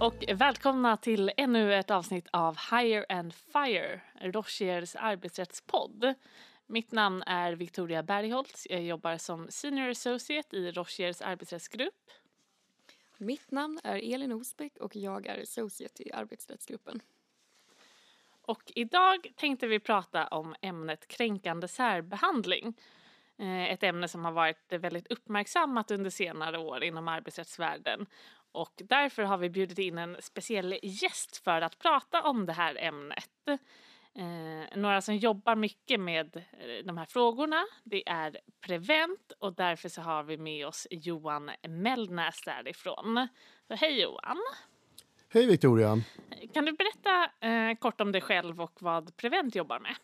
och välkomna till ännu ett avsnitt av Hire and Fire, Rochiers arbetsrättspodd. Mitt namn är Victoria Bergholtz. Jag jobbar som Senior Associate i Rochiers arbetsrättsgrupp. Mitt namn är Elin Osbeck och jag är Associate i arbetsrättsgruppen. Och idag tänkte vi prata om ämnet kränkande särbehandling. Eh, ett ämne som har varit väldigt uppmärksammat under senare år inom arbetsrättsvärlden. Och därför har vi bjudit in en speciell gäst för att prata om det här ämnet. Eh, några som jobbar mycket med eh, de här frågorna det är Prevent och därför så har vi med oss Johan Mellnäs därifrån. Så hej Johan! Hej Victoria! Kan du berätta eh, kort om dig själv och vad Prevent jobbar med?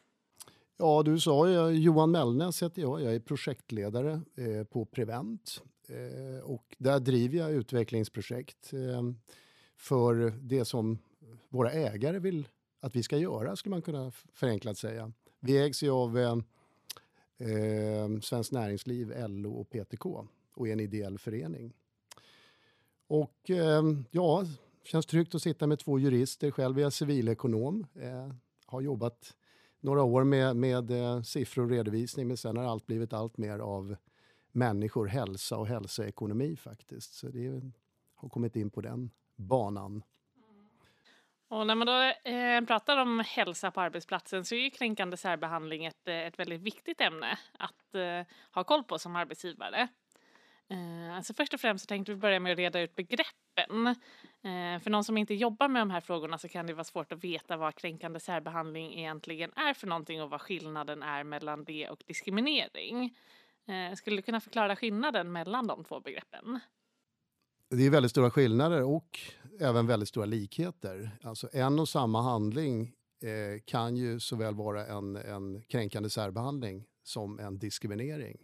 Ja, du sa ju, Johan Mellnäs heter jag. Jag är projektledare eh, på Prevent. Eh, och där driver jag utvecklingsprojekt eh, för det som våra ägare vill att vi ska göra, skulle man kunna förenklat säga. Vi ägs ju av eh, eh, Svenskt Näringsliv, LO och PTK och är en ideell förening. Och eh, ja, känns tryggt att sitta med två jurister. Själv är jag civilekonom. Eh, har jobbat några år med, med eh, siffror och redovisning men sen har allt blivit allt mer av människor, hälsa och hälsoekonomi faktiskt. Så det är, har kommit in på den banan. Och när man då eh, pratar om hälsa på arbetsplatsen så är ju kränkande särbehandling ett, eh, ett väldigt viktigt ämne att eh, ha koll på som arbetsgivare. Eh, alltså först och främst så tänkte vi börja med att reda ut begreppen. Eh, för någon som inte jobbar med de här frågorna så kan det vara svårt att veta vad kränkande särbehandling egentligen är för någonting och vad skillnaden är mellan det och diskriminering. Eh, skulle du kunna förklara skillnaden mellan de två begreppen? Det är väldigt stora skillnader och även väldigt stora likheter. Alltså en och samma handling eh, kan ju såväl vara en, en kränkande särbehandling som en diskriminering.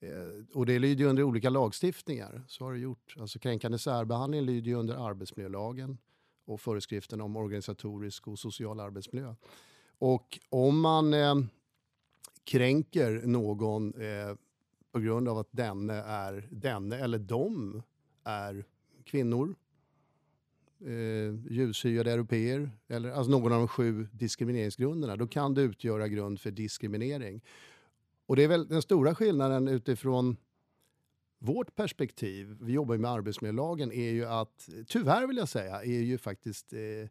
Eh, och det lyder ju under olika lagstiftningar. Så har det gjort. Alltså kränkande särbehandling lyder ju under arbetsmiljölagen och föreskriften om organisatorisk och social arbetsmiljö. Och om man eh, kränker någon eh, på grund av att denne, är, denne eller de är kvinnor, eh, ljushyade europeer eller alltså någon av de sju diskrimineringsgrunderna, då kan det utgöra grund för diskriminering. Och det är väl den stora skillnaden utifrån vårt perspektiv, vi jobbar ju med arbetsmiljölagen, är ju att, tyvärr vill jag säga, är ju faktiskt eh,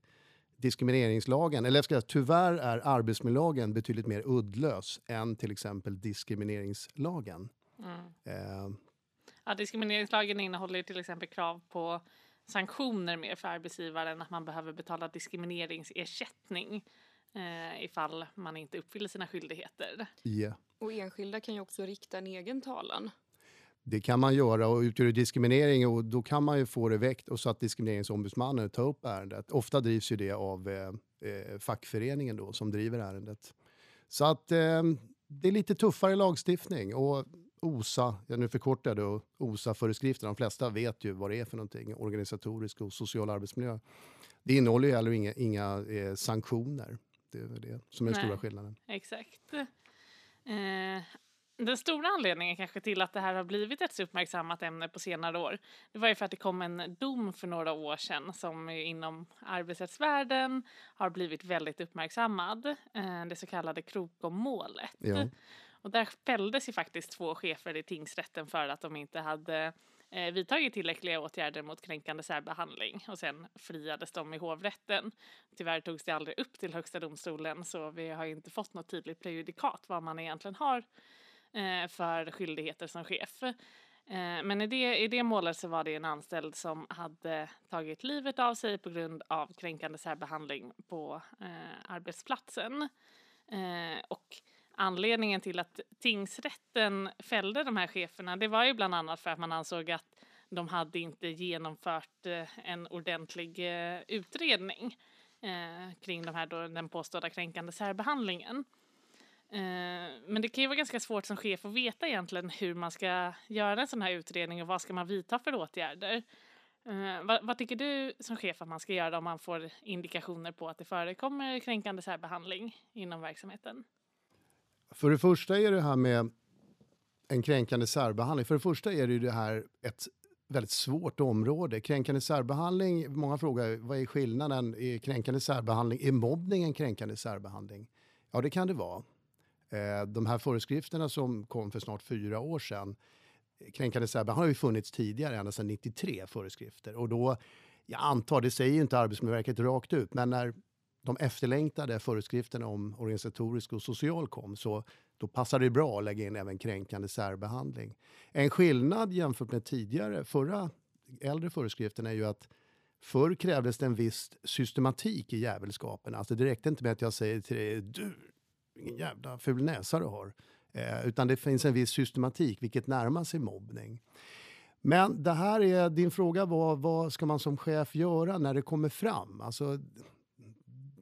diskrimineringslagen, eller jag ska säga, tyvärr är arbetsmiljölagen betydligt mer uddlös än till exempel diskrimineringslagen. Mm. Eh. Ja, diskrimineringslagen innehåller till exempel krav på sanktioner mer för arbetsgivaren, att man behöver betala diskrimineringsersättning eh, ifall man inte uppfyller sina skyldigheter. Yeah. Och enskilda kan ju också rikta en egen talan. Det kan man göra och utgör det diskriminering och då kan man ju få det väckt och så att diskrimineringsombudsmannen tar upp ärendet. Ofta drivs ju det av eh, eh, fackföreningen då som driver ärendet. Så att eh, det är lite tuffare lagstiftning och OSA, ja nu förkortar jag det, OSA-föreskrifter, de flesta vet ju vad det är för någonting, organisatorisk och social arbetsmiljö. Det innehåller ju heller inga, inga eh, sanktioner. Det är det som är den stora skillnaden. Exakt. Eh, den stora anledningen kanske till att det här har blivit ett så uppmärksammat ämne på senare år, det var ju för att det kom en dom för några år sedan som inom arbetsrättsvärlden har blivit väldigt uppmärksammad, eh, det så kallade Krokommålet. Ja. Och där fälldes ju faktiskt två chefer i tingsrätten för att de inte hade eh, vidtagit tillräckliga åtgärder mot kränkande särbehandling och sen friades de i hovrätten. Tyvärr togs det aldrig upp till Högsta domstolen så vi har inte fått något tydligt prejudikat vad man egentligen har eh, för skyldigheter som chef. Eh, men i det, i det målet så var det en anställd som hade tagit livet av sig på grund av kränkande särbehandling på eh, arbetsplatsen. Eh, och anledningen till att tingsrätten fällde de här cheferna det var ju bland annat för att man ansåg att de hade inte genomfört eh, en ordentlig eh, utredning eh, kring de här då, den påstådda kränkande särbehandlingen. Eh, men det kan ju vara ganska svårt som chef att veta egentligen hur man ska göra en sån här utredning och vad ska man vidta för åtgärder. Vad, vad, tycker du som chef att man ska göra om man får indikationer på att det förekommer kränkande särbehandling inom verksamheten? För det första är det här med en kränkande särbehandling. För det första är det ju det här ett väldigt svårt område. Kränkande särbehandling, många frågar vad är skillnaden? Är kränkande särbehandling, är mobbning en kränkande särbehandling? Ja, det kan det vara. Eh, de här föreskrifterna som kom för snart fyra år sedan, kränkande särbehandling har ju funnits tidigare, ända sedan 93 föreskrifter. Och då, jag antar, det säger ju inte Arbetsmiljöverket rakt ut, men när de efterlängtade föreskrifterna om organisatorisk och social kom så då passar det bra att lägga in även kränkande särbehandling. En skillnad jämfört med tidigare, förra äldre föreskriften är ju att förr krävdes det en viss systematik i jävelskapen. Alltså det räckte inte med att jag säger till dig du, vilken jävla ful näsa du har. Eh, utan det finns en viss systematik, vilket närmar sig mobbning. Men det här är, din fråga var vad ska man som chef göra när det kommer fram? Alltså,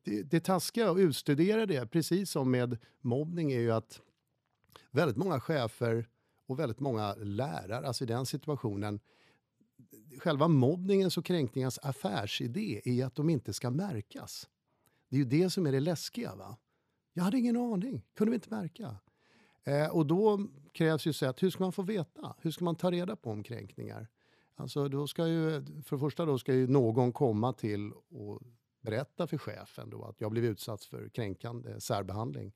det, det taskiga att utstudera det, precis som med mobbning, är ju att väldigt många chefer och väldigt många lärare, alltså i den situationen, själva mobbningens och kränkningens affärsidé är att de inte ska märkas. Det är ju det som är det läskiga. va? Jag hade ingen aning, kunde vi inte märka. Eh, och då krävs ju sätt, hur ska man få veta? Hur ska man ta reda på om kränkningar? Alltså då ska ju, för det första då ska ju någon komma till och berätta för chefen då att jag blev utsatt för kränkande särbehandling.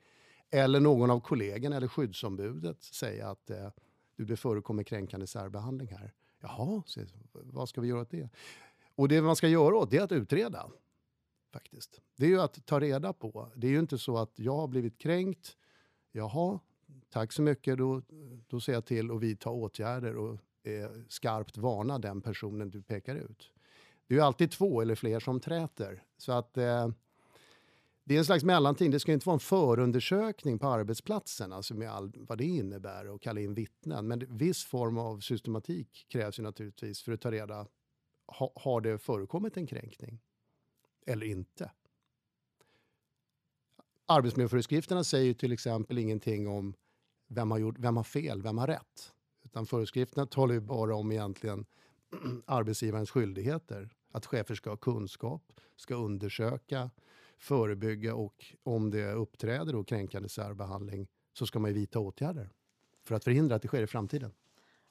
Eller någon av kollegorna eller skyddsombudet säga att eh, du, det förekommer kränkande särbehandling här. Jaha, så, vad ska vi göra åt det? Och det man ska göra åt det är att utreda. Faktiskt. Det är ju att ta reda på. Det är ju inte så att jag har blivit kränkt. Jaha, tack så mycket. Då, då ser jag till att vidta åtgärder och eh, skarpt varna den personen du pekar ut. Det är ju alltid två eller fler som träter. Så att eh, det är en slags mellanting. Det ska inte vara en förundersökning på arbetsplatsen, alltså med all, vad det innebär och kalla in vittnen. Men viss form av systematik krävs ju naturligtvis för att ta reda ha, har det förekommit en kränkning eller inte. Arbetsmiljöföreskrifterna säger till exempel ingenting om vem har, gjort, vem har fel, vem har rätt. Utan föreskrifterna talar ju bara om egentligen arbetsgivarens skyldigheter. Att chefer ska ha kunskap, ska undersöka, förebygga och om det uppträder då kränkande särbehandling så ska man ju vidta åtgärder för att förhindra att det sker i framtiden.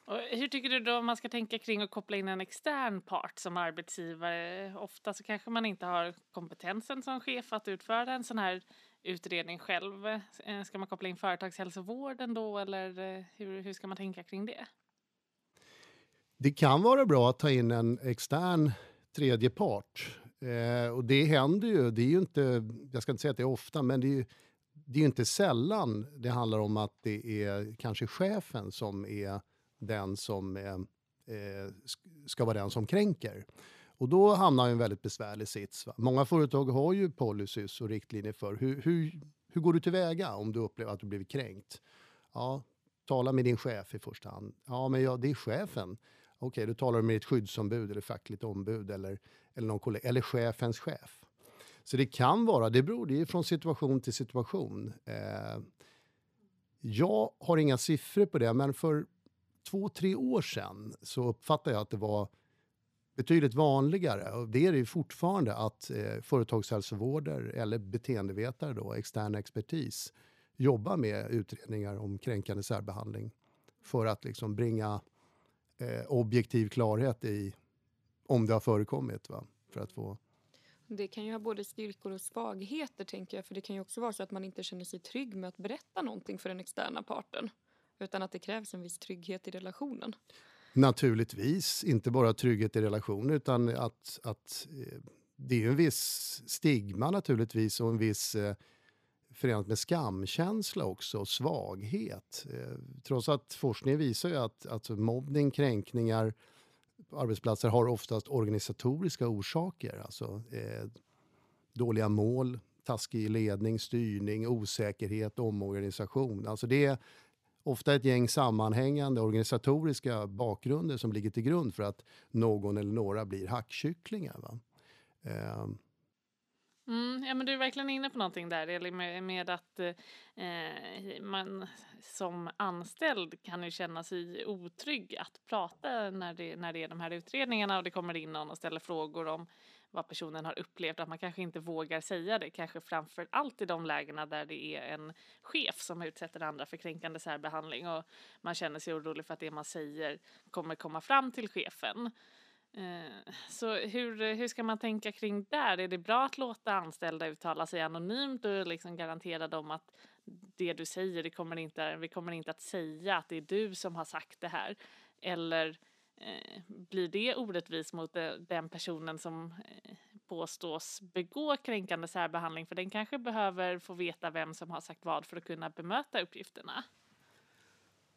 Och hur tycker du då man ska tänka kring att koppla in en extern part som arbetsgivare? Ofta så kanske man inte har kompetensen som chef att utföra en sån här utredning själv. Eh, ska man koppla in företagshälsovården då eller eh, hur, hur ska man tänka kring det? Det kan vara bra att ta in en extern tredje part. Eh, och det händer ju, det är ju inte, jag ska inte säga att det är ofta, men det är ju det är inte sällan det handlar om att det är kanske chefen som är den som eh, eh ska vara den som kränker. Och då hamnar en väldigt besvärlig sits. Va? Många företag har ju policies och riktlinjer för hur, hur, hur går du tillväga om du upplever att du blivit kränkt? Ja, tala med din chef i första hand. Ja, men ja, det är chefen. Okej, okay, då talar du med ett skyddsombud eller fackligt ombud eller, eller någon kollega, eller chefens chef. Så det kan vara, det beror det är från situation till situation. Eh, jag har inga siffror på det, men för två, tre år sedan så uppfattade jag att det var betydligt vanligare, och det är det ju fortfarande, att eh, företagshälsovårdare eller beteendevetare, då, extern expertis, jobbar med utredningar om kränkande särbehandling för att liksom bringa eh, objektiv klarhet i om det har förekommit. Va? För att få... Det kan ju ha både styrkor och svagheter tänker jag. För det kan ju också vara så att man inte känner sig trygg med att berätta någonting för den externa parten. Utan att det krävs en viss trygghet i relationen. Naturligtvis, inte bara trygghet i relationen utan att, att eh, det är en viss stigma naturligtvis och en viss eh, förenat med skamkänsla också och svaghet. Eh, trots att forskningen visar ju att att mobbning, kränkningar på arbetsplatser har oftast organisatoriska orsaker. Alltså eh, dåliga mål, taskig ledning, styrning, osäkerhet, omorganisation. Alltså det är ofta ett gäng sammanhängande organisatoriska bakgrunder som ligger till grund för att någon eller några blir hackkycklingar. Va? Eh, Mm, ja, men du är verkligen inne på någonting där, med, med att eh, man som anställd kan ju känna sig otrygg att prata när det, när det är de här utredningarna och det kommer in någon och ställer frågor om vad personen har upplevt, att man kanske inte vågar säga det, kanske framför allt i de lägena där det är en chef som utsätter andra för kränkande särbehandling och man känner sig orolig för att det man säger kommer komma fram till chefen. Eh, så hur, hur ska man tänka kring där? Är det bra att låta anställda uttala sig anonymt och liksom garantera dem att det du säger, det kommer inte, vi kommer inte att säga att det är du som har sagt det här? Eller eh, blir det orättvist mot den personen som eh, påstås begå kränkande särbehandling? För den kanske behöver få veta vem som har sagt vad för att kunna bemöta uppgifterna.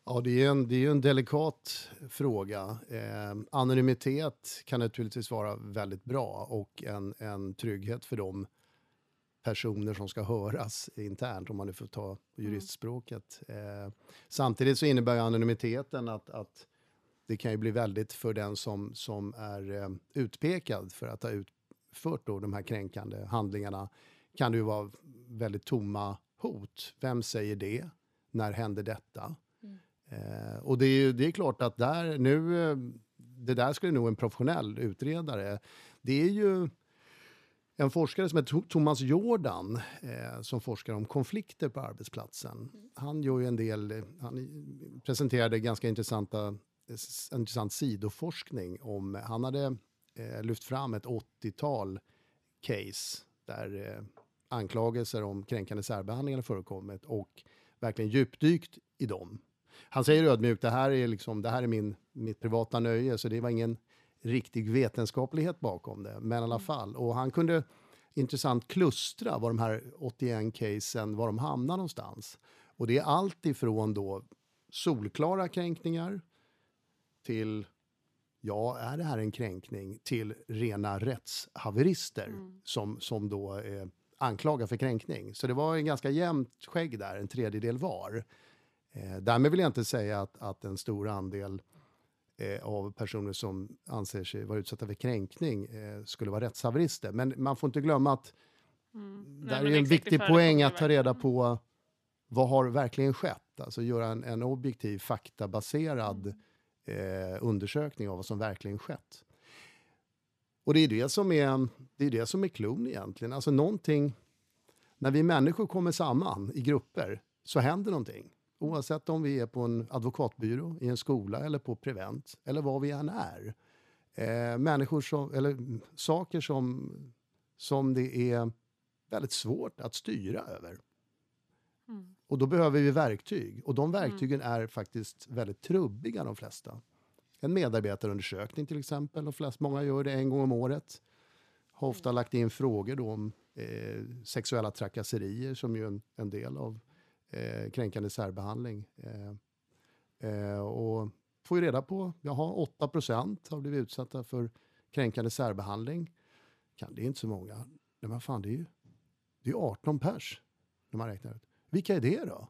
Ja, det är en, det är en delikat fråga. Eh, anonymitet kan naturligtvis vara väldigt bra och en, en trygghet för de personer som ska höras internt, om man nu får ta mm. juristspråket. Eh, samtidigt så innebär anonymiteten att, att det kan ju bli väldigt för den som, som är eh, utpekad för att ha utfört då de här kränkande handlingarna kan det ju vara väldigt tomma hot. Vem säger det? När händer detta? Eh, och det är, det är klart att där nu, eh, det där skulle nog en professionell utredare, det är ju en forskare som heter Thomas Jordan eh, som forskar om konflikter på arbetsplatsen. Han gör ju en del, han presenterade ganska intressanta, intressant sidoforskning om, han hade eh, lyft fram ett 80-tal case där eh, anklagelser om kränkande särbehandling hade förekommit och verkligen djupdykt i dem. Han säger ödmjukt, det här är, liksom, det här är min, mitt privata nöje, så det var ingen riktig vetenskaplighet bakom det. Men i alla mm. fall. Och han kunde intressant klustra var de här 81 casen, var de hamnar någonstans. Och det är allt ifrån då solklara kränkningar till, ja, är det här en kränkning? Till rena rättshaverister mm. som, som då är anklagade för kränkning. Så det var en ganska jämnt skägg där, en tredjedel var. Eh, därmed vill jag inte säga att, att en stor andel eh, av personer som anser sig vara utsatta för kränkning eh, skulle vara rättshaverister. Men man får inte glömma att mm. där Nej, är en viktig poäng att ta reda på vad har verkligen skett? Alltså göra en, en objektiv, faktabaserad mm. eh, undersökning av vad som verkligen skett. Och det är det som är, det är, det som är klon egentligen. Alltså någonting, när vi människor kommer samman i grupper så händer någonting. Oavsett om vi är på en advokatbyrå, i en skola eller på Prevent, eller vad vi än är. Eh, människor som, eller saker som, som det är väldigt svårt att styra över. Mm. Och då behöver vi verktyg. Och de verktygen mm. är faktiskt väldigt trubbiga, de flesta. En medarbetarundersökning till exempel. De flesta, många gör det en gång om året. Har ofta mm. lagt in frågor då om eh, sexuella trakasserier som ju är en, en del av eh, kränkande särbehandling. Eh, eh, och får ju reda på, jaha, 8% har blivit utsatta för kränkande särbehandling. Kan, det är inte så många. Nej, men fan, det är ju det är 18 pers när man räknar ut. Vilka är det då?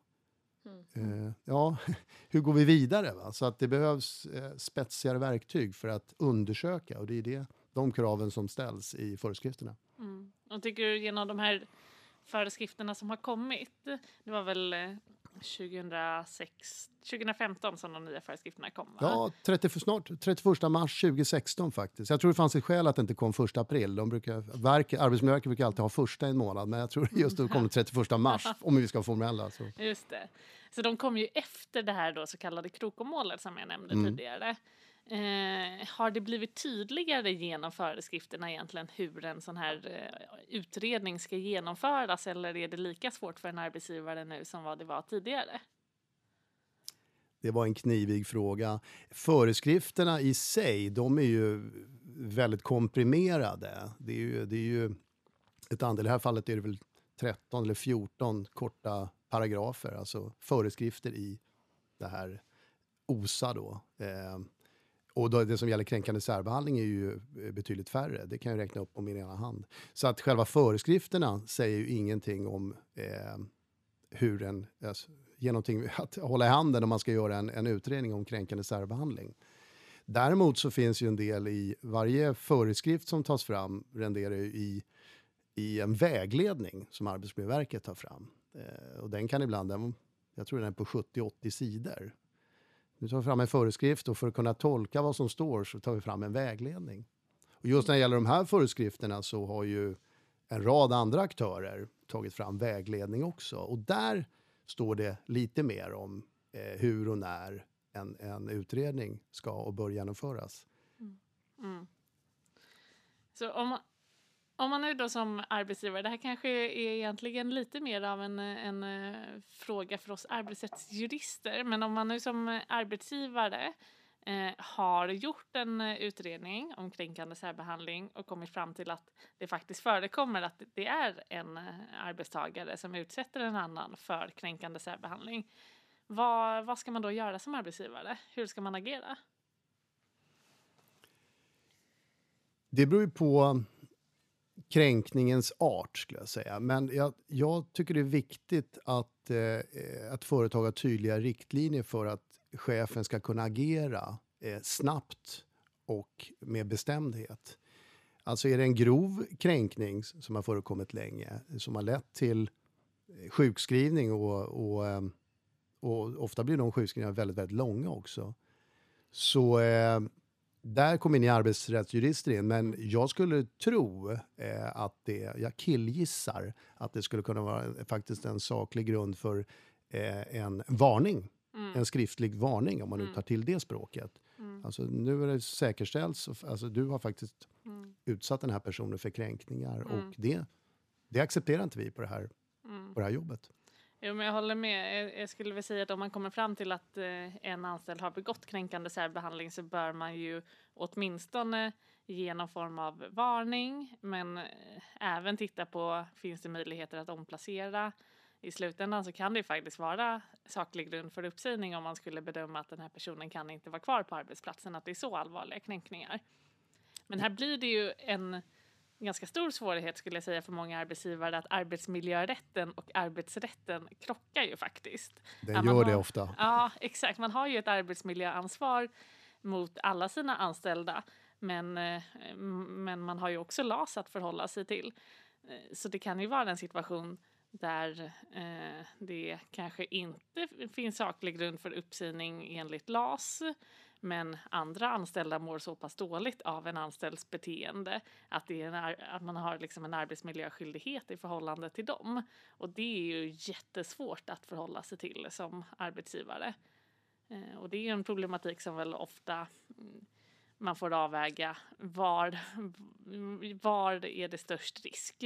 Mm. Eh, ja, hur går vi vidare? Va? Så att det behövs eh, spetsigare verktyg för att undersöka och det är det, de kraven som ställs i föreskrifterna. Mm. Och tycker du genom de här föreskrifterna som har kommit. Det var väl 2006, eh, 2015 som de nya föreskrifterna kom? Va? Ja, 30, snart 31 mars 2016 faktiskt. Jag tror det fanns ett skäl att det inte kom 1 april. De brukar, verk, Arbetsmiljöverket brukar alltid ha första i en månad, men jag tror just då kom det 31 mars om vi ska vara formella. Så. Just det. Så de kom ju efter det här då så kallade Krokomålet som jag nämnde mm. tidigare. Eh, har det blivit tydligare genom föreskrifterna egentligen hur en sån här eh, utredning ska genomföras eller är det lika svårt för en arbetsgivare nu som vad det var tidigare? Det var en knivig fråga. Föreskrifterna i sig, de är ju väldigt komprimerade. Det är ju, det är ju ett andel, i det här fallet är det väl 13 eller 14 korta paragrafer, alltså föreskrifter i det här OSA då. Eh, och då, det som gäller kränkande särbehandling är ju eh, betydligt färre. Det kan jag räkna upp på min ena hand. Så att själva föreskrifterna säger ju ingenting om eh, hur en, alltså, ge att hålla i handen om man ska göra en, en utredning om kränkande särbehandling. Däremot så finns ju en del i varje föreskrift som tas fram renderar ju i, i en vägledning som Arbetsmiljöverket tar fram. Eh, och den kan ibland, jag tror den är på 70-80 sidor. Nu tar vi fram en föreskrift och för att kunna tolka vad som står så tar vi fram en vägledning. Och just när det gäller de här föreskrifterna så har ju en rad andra aktörer tagit fram vägledning också. Och där står det lite mer om eh, hur och när en, en utredning ska och bör genomföras. Mm. mm. Så om, om man nu då som arbetsgivare, det här kanske är egentligen lite mer av en, en eh, fråga för oss arbetsrättsjurister, men om man nu som arbetsgivare eh, har gjort en utredning om kränkande särbehandling och kommit fram till att det faktiskt förekommer att det är en eh, arbetstagare som utsätter en annan för kränkande särbehandling. Vad, vad ska man då göra som arbetsgivare? Hur ska man agera? Det beror ju på kränkningens art, skulle jag säga. Men jag, jag tycker det är viktigt att, eh, att företag har tydliga riktlinjer för att chefen ska kunna agera eh, snabbt och med bestämdhet. Alltså är det en grov kränkning som har förekommit länge, som har lett till eh, sjukskrivning och, och, eh, och ofta blir de sjukskrivningarna väldigt, väldigt långa också. Så eh, där kommer ni arbetsrättsjurister in, men jag skulle tro eh, att det, jag killgissar, att det skulle kunna vara faktiskt en saklig grund för eh, en varning. En skriftlig varning om man nu tar till det språket. Alltså nu är det säkerställt, så- alltså du har faktiskt utsatt den här personen för kränkningar och det, det accepterar inte vi på det här, på det här jobbet. Jo, men jag håller med. Jag- skulle väl säga att om man kommer fram till att eh, en anställd har begått kränkande särbehandling så bör man ju åtminstone ge någon form av varning, men eh, även titta på finns det möjligheter att omplacera. I slutändan så kan det ju faktiskt vara saklig grund för uppsägning om man skulle bedöma att den här personen kan inte vara kvar på arbetsplatsen, att det är så allvarliga kränkningar. Men här blir det ju en ganska stor svårighet skulle jag säga för många arbetsgivare att arbetsmiljörätten och arbetsrätten krockar ju faktiskt. Den man gör det har- ofta. Ja, exakt. Man har ju ett arbetsmiljöansvar mot alla sina anställda, men, eh, men man har ju också LAS att förhålla sig till. Eh, Så det kan ju vara en situation där eh, det kanske inte finns saklig grund för uppsägning enligt LAS, men andra anställda mår så pass dåligt av en anställds beteende att, det är en, att man har liksom en arbetsmiljöskyldighet i förhållande till dem. Och det är ju jättesvårt att förhålla sig till som arbetsgivare. Eh, och det är ju en problematik som väl ofta mm, man får avväga. Var, var är det störst risk?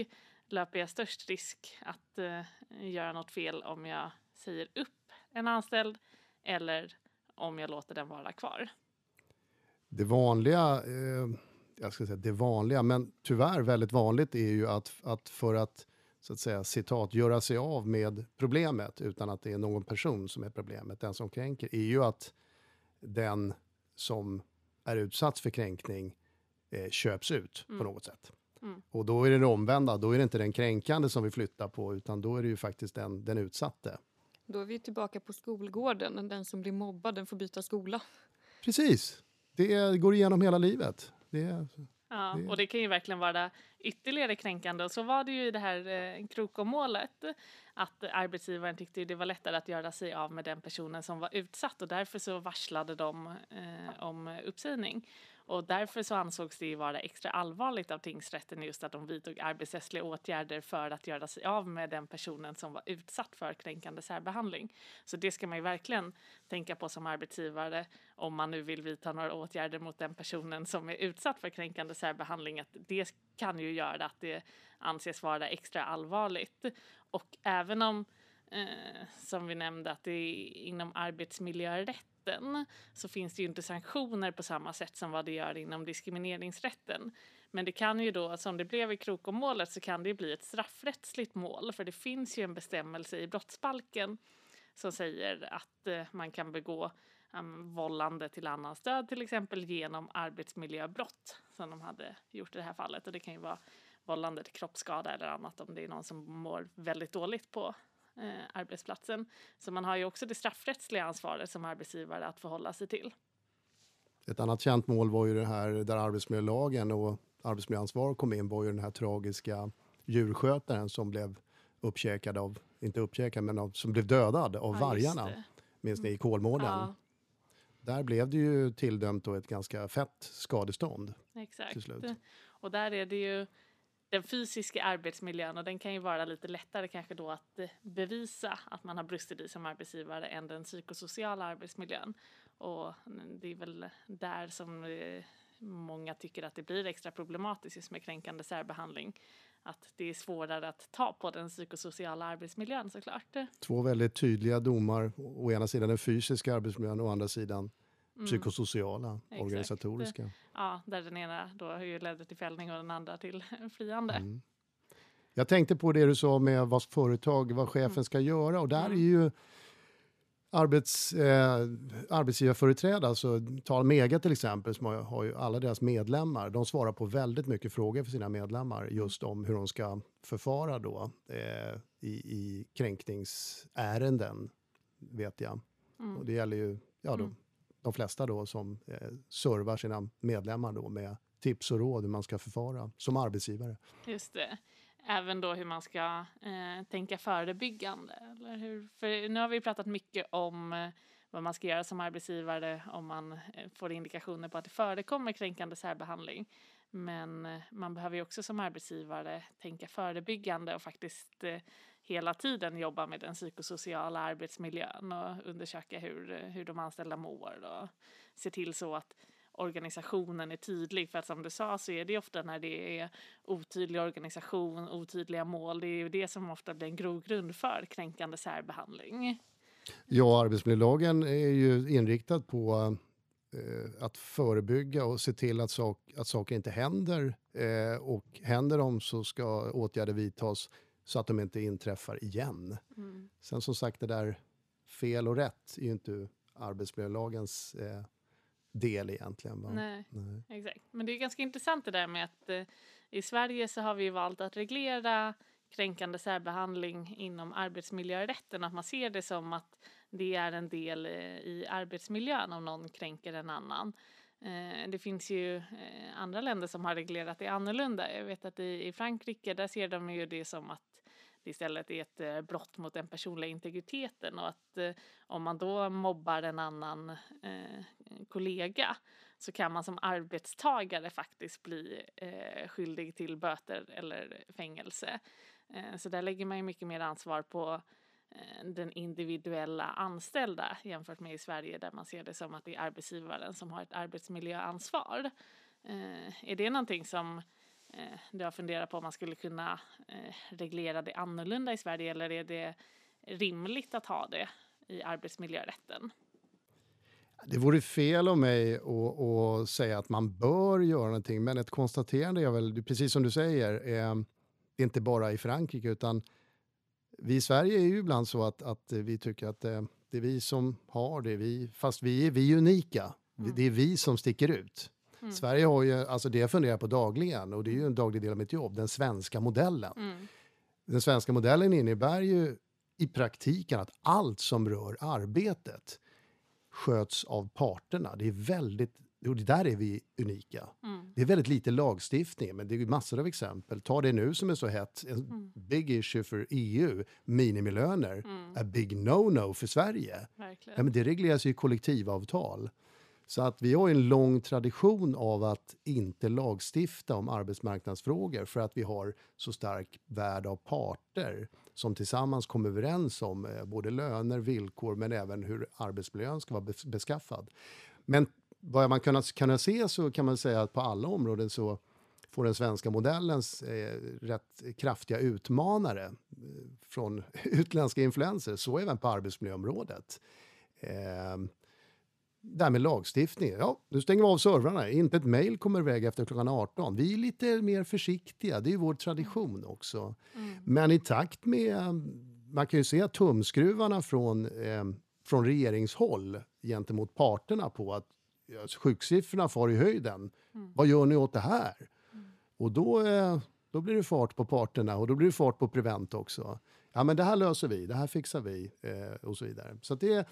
Löper jag störst risk att eh, göra något fel om jag säger upp en anställd eller om jag låter den vara kvar? Det vanliga, eh, jag ska säga det vanliga, men tyvärr väldigt vanligt är ju att, att för att så att säga citat göra sig av med problemet utan att det är någon person som är problemet, den som kränker, är ju att den som är utsatt för kränkning eh, köps ut på något sätt. Mm. Och då är det det omvända, då är det inte den kränkande som vi flyttar på utan då är det ju faktiskt den, den utsatte. Då är vi tillbaka på skolgården. Den som blir mobbad den får byta skola. Precis, det går igenom hela livet. Det är, Ja, Det- och det kan ju verkligen vara ytterligare kränkande. Och så var det ju i det här eh, Krokom-målet att arbetsgivaren tyckte ju det var lättare att göra sig av med den personen som var utsatt och därför så varslade de eh, om uppsägning. Och därför så ansågs det ju vara extra allvarligt av tingsrätten just att de vidtog arbetsrättsliga åtgärder för att göra sig av med den personen som var utsatt för kränkande särbehandling. Så det ska man ju verkligen tänka på som arbetsgivare om man nu vill vidta några åtgärder mot den personen som är utsatt för kränkande särbehandling. Att det kan ju göra att det anses vara extra allvarligt. Och även om, eh, som vi nämnde, att det är inom arbetsmiljörätten så finns det ju inte sanktioner på samma sätt som vad det gör inom diskrimineringsrätten. Men det kan ju då, alltså som det blev i Krokomålet, så kan det ju bli ett straffrättsligt mål. För det finns ju en bestämmelse i brottsbalken som säger att eh, man kan begå um, vållande till annans död till exempel genom arbetsmiljöbrott som de hade gjort i det här fallet. Och det kan ju vara vållande till kroppsskada eller annat om det är någon som mår väldigt dåligt på eh, arbetsplatsen. Så man har ju också det straffrättsliga ansvaret som arbetsgivare att förhålla sig till. Ett annat känt mål var ju det här där arbetsmiljölagen och arbetsmiljöansvar kom in var ju den här tragiska djurskötaren som blev uppkäkad av, inte uppkäkad, men av, som blev dödad av Ja, vargarna. Minns ni i Kolmården? Ja, där blev det ju tilldömt då ett ganska fett skadestånd Exakt. till slut. Och där är det ju den fysiska arbetsmiljön och den kan ju vara lite lättare kanske då att eh, bevisa att man har brustit i som arbetsgivare än den psykosociala arbetsmiljön. Och det är väl där som eh, många tycker att det blir extra problematiskt just med kränkande särbehandling. Att det är svårare att ta på den psykosociala arbetsmiljön såklart. Två väldigt tydliga domar. Å ena sidan den fysiska arbetsmiljön och å andra sidan Mm. psykosociala, Exakt. organisatoriska. Ja, där den ena då ledde till fällning och den andra till friande. Mm. Jag tänkte på det du sa med vad företag, vad chefen ska göra och där Mm. är ju arbets, eh, arbetsgivarföreträdare, alltså ta Mega till exempel, som har, har ju alla deras medlemmar, de svarar på väldigt mycket frågor för sina medlemmar just om hur de ska förfara då eh, i, i kränkningsärenden, vet jag. Mm. Och det gäller ju ja, de, Mm de flesta då som eh, servar sina medlemmar då med tips och råd hur man ska förfara som arbetsgivare. Just det. Även då hur man ska eh, tänka förebyggande. Eller hur? För nu har vi pratat mycket om eh, vad man ska göra som arbetsgivare om man eh, får indikationer på att det förekommer kränkande särbehandling. Men eh, man behöver ju också som arbetsgivare tänka förebyggande och faktiskt eh, hela tiden jobba med den psykosociala arbetsmiljön och undersöka hur, hur de anställda mår och se till så att organisationen är tydlig. För att som du sa så är det ofta när det är otydlig organisation, otydliga mål, det är ju det som ofta blir en grogrund för kränkande särbehandling. Ja, arbetsmiljölagen är ju inriktad på eh, att förebygga och se till att, sak, att saker inte händer. Eh, och händer de så ska åtgärder vidtas så att de inte inträffar igen. Mm. Sen som sagt, det där fel och rätt är ju inte arbetsmiljölagens eh, del egentligen. Nej, Nej. exakt. Men det är ganska intressant det där med att eh, i Sverige så har vi valt att reglera kränkande särbehandling inom arbetsmiljörätten. Att man ser det som att det är en del eh, i arbetsmiljön om någon kränker en annan. Eh, det finns ju eh, andra länder som har reglerat det annorlunda. Jag vet att i Frankrike där ser de ju det som att det istället är ett eh, brott mot den personliga integriteten och att eh, om man då mobbar en annan eh, kollega så kan man som arbetstagare faktiskt bli skyldig till böter eller fängelse. Så där lägger man ju mycket mer ansvar på den individuella anställda jämfört med i Sverige där man ser det som att det är arbetsgivaren som har ett arbetsmiljöansvar. Är det någonting som eh, du har funderat på om man skulle kunna eh, reglera det annorlunda i Sverige eller är det rimligt att ha det i arbetsmiljörätten? Det vore fel av mig att, säga att man bör göra någonting, men ett konstaterande är väl, precis som du säger, eh, det är inte bara i Frankrike, utan vi i Sverige är ju ibland så att, att vi tycker att eh, det är vi som har det, vi, fast vi är, vi unika. Mm. Det är vi som sticker ut. Mm. Sverige har ju, alltså det jag funderar på dagligen, och det är ju en daglig del av mitt jobb, den svenska modellen. Mm. Den svenska modellen innebär ju i praktiken att allt som rör arbetet sköts av parterna. Det är väldigt, och där är vi unika. Mm. Det är väldigt lite lagstiftning, men det är massor av exempel. Ta det nu som är så hett, en Mm. big issue för EU, minimilöner, Mm. a big no-no för Sverige. Ja, men det regleras ju i kollektivavtal. Så att vi har en lång tradition av att inte lagstifta om arbetsmarknadsfrågor för att vi har så stark värld av parter som tillsammans kommer överens om eh, både löner, villkor men även hur arbetsmiljön ska vara beskaffad. Men vad man kan kan se så kan man säga att på alla områden så får den svenska modellens eh, rätt kraftiga utmanare eh, från utländska influenser, så även på arbetsmiljöområdet. Eh, det här med lagstiftning. Ja, nu stänger vi av servrarna. Inte ett mejl kommer iväg efter klockan 18. Vi är lite mer försiktiga. Det är ju vår tradition också. Mm. Men i takt med... Man kan ju se tumskruvarna från, eh, från regeringshåll gentemot parterna på att ja, sjuksiffrorna far i höjden. Mm. Vad gör ni åt det här? Mm. Och då, eh, då blir det fart på parterna och då blir det fart på Prevent också. Ja, men det här löser vi, det här fixar vi eh, och så vidare. Så det,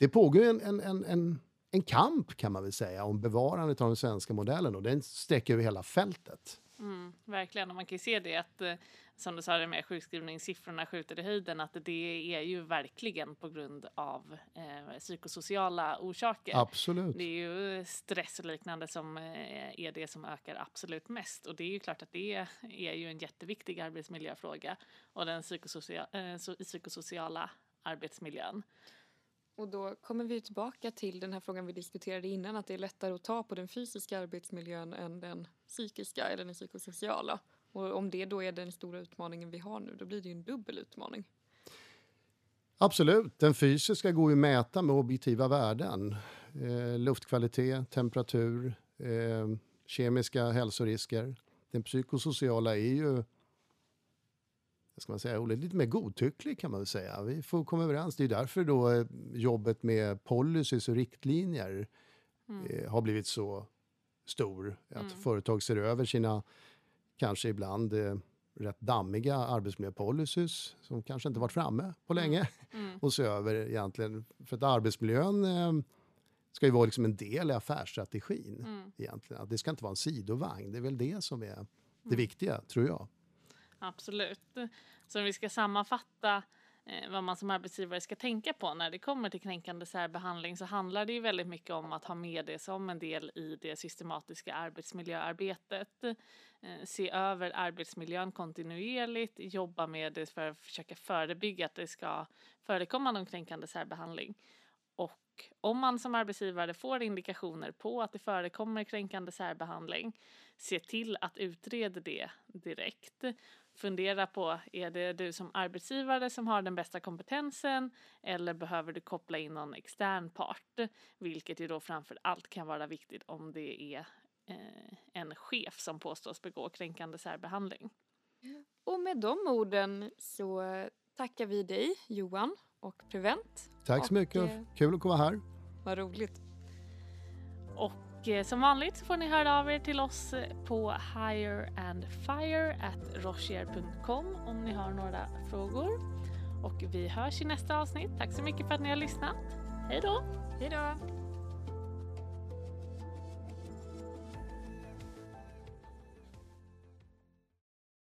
det pågår en, en, en, en, en kamp kan man väl säga om bevarandet av den svenska modellen och den sträcker över hela fältet. Mm, verkligen, och man kan ju se det att eh, som du sa det med sjukskrivningssiffrorna skjuter i höjden att det är ju verkligen på grund av eh, psykosociala orsaker. Absolut. Det är ju stress och liknande som eh, är det som ökar absolut mest och det är ju klart att det är ju en jätteviktig arbetsmiljöfråga och den psykosocia eh, psykosociala arbetsmiljön. Och då kommer vi tillbaka till den här frågan vi diskuterade innan att det är lättare att ta på den fysiska arbetsmiljön än den psykiska eller den psykosociala. Och om det då är den stora utmaningen vi har nu, då blir det ju en dubbel utmaning. Absolut. Den fysiska går ju att mäta med objektiva värden. Eh, luftkvalitet, temperatur, eh, kemiska hälsorisker. Den psykosociala är ju ska man säga, lite mer godtycklig kan man väl säga. Vi får komma överens. Det är därför då eh, jobbet med policies och riktlinjer mm. eh, har blivit så stor. Att mm. företag ser över sina, kanske ibland eh, rätt dammiga arbetsmiljöpolicies som kanske inte varit framme på mm. länge. Mm. och se över egentligen, för att arbetsmiljön eh, ska ju vara liksom en del i affärsstrategin. Mm. Egentligen. Det ska inte vara en sidovagn. Det är väl det som är det mm. viktiga, tror jag. Absolut. Så om vi ska sammanfatta eh, vad man som arbetsgivare ska tänka på när det kommer till kränkande särbehandling så handlar det ju väldigt mycket om att ha med det som en del i det systematiska arbetsmiljöarbetet. Eh, se över arbetsmiljön kontinuerligt, jobba med det för att försöka förebygga att det ska förekomma någon kränkande särbehandling. Och om man som arbetsgivare får indikationer på att det förekommer kränkande särbehandling, se till att utreda det direkt fundera på, är det du som arbetsgivare som har den bästa kompetensen eller behöver du koppla in någon extern part? Vilket ju då framför allt kan vara viktigt om det är eh, en chef som påstås begå kränkande särbehandling. Och med de orden så tackar vi dig Johan och Prevent. Tack så mycket, och, kul att komma här. Vad roligt. Och eh, som vanligt så får ni höra av er till oss eh, på higherandfire.rochier.com om ni har några frågor. Och vi hörs i nästa avsnitt. Tack så mycket för att ni har lyssnat. Hej då! Hej då!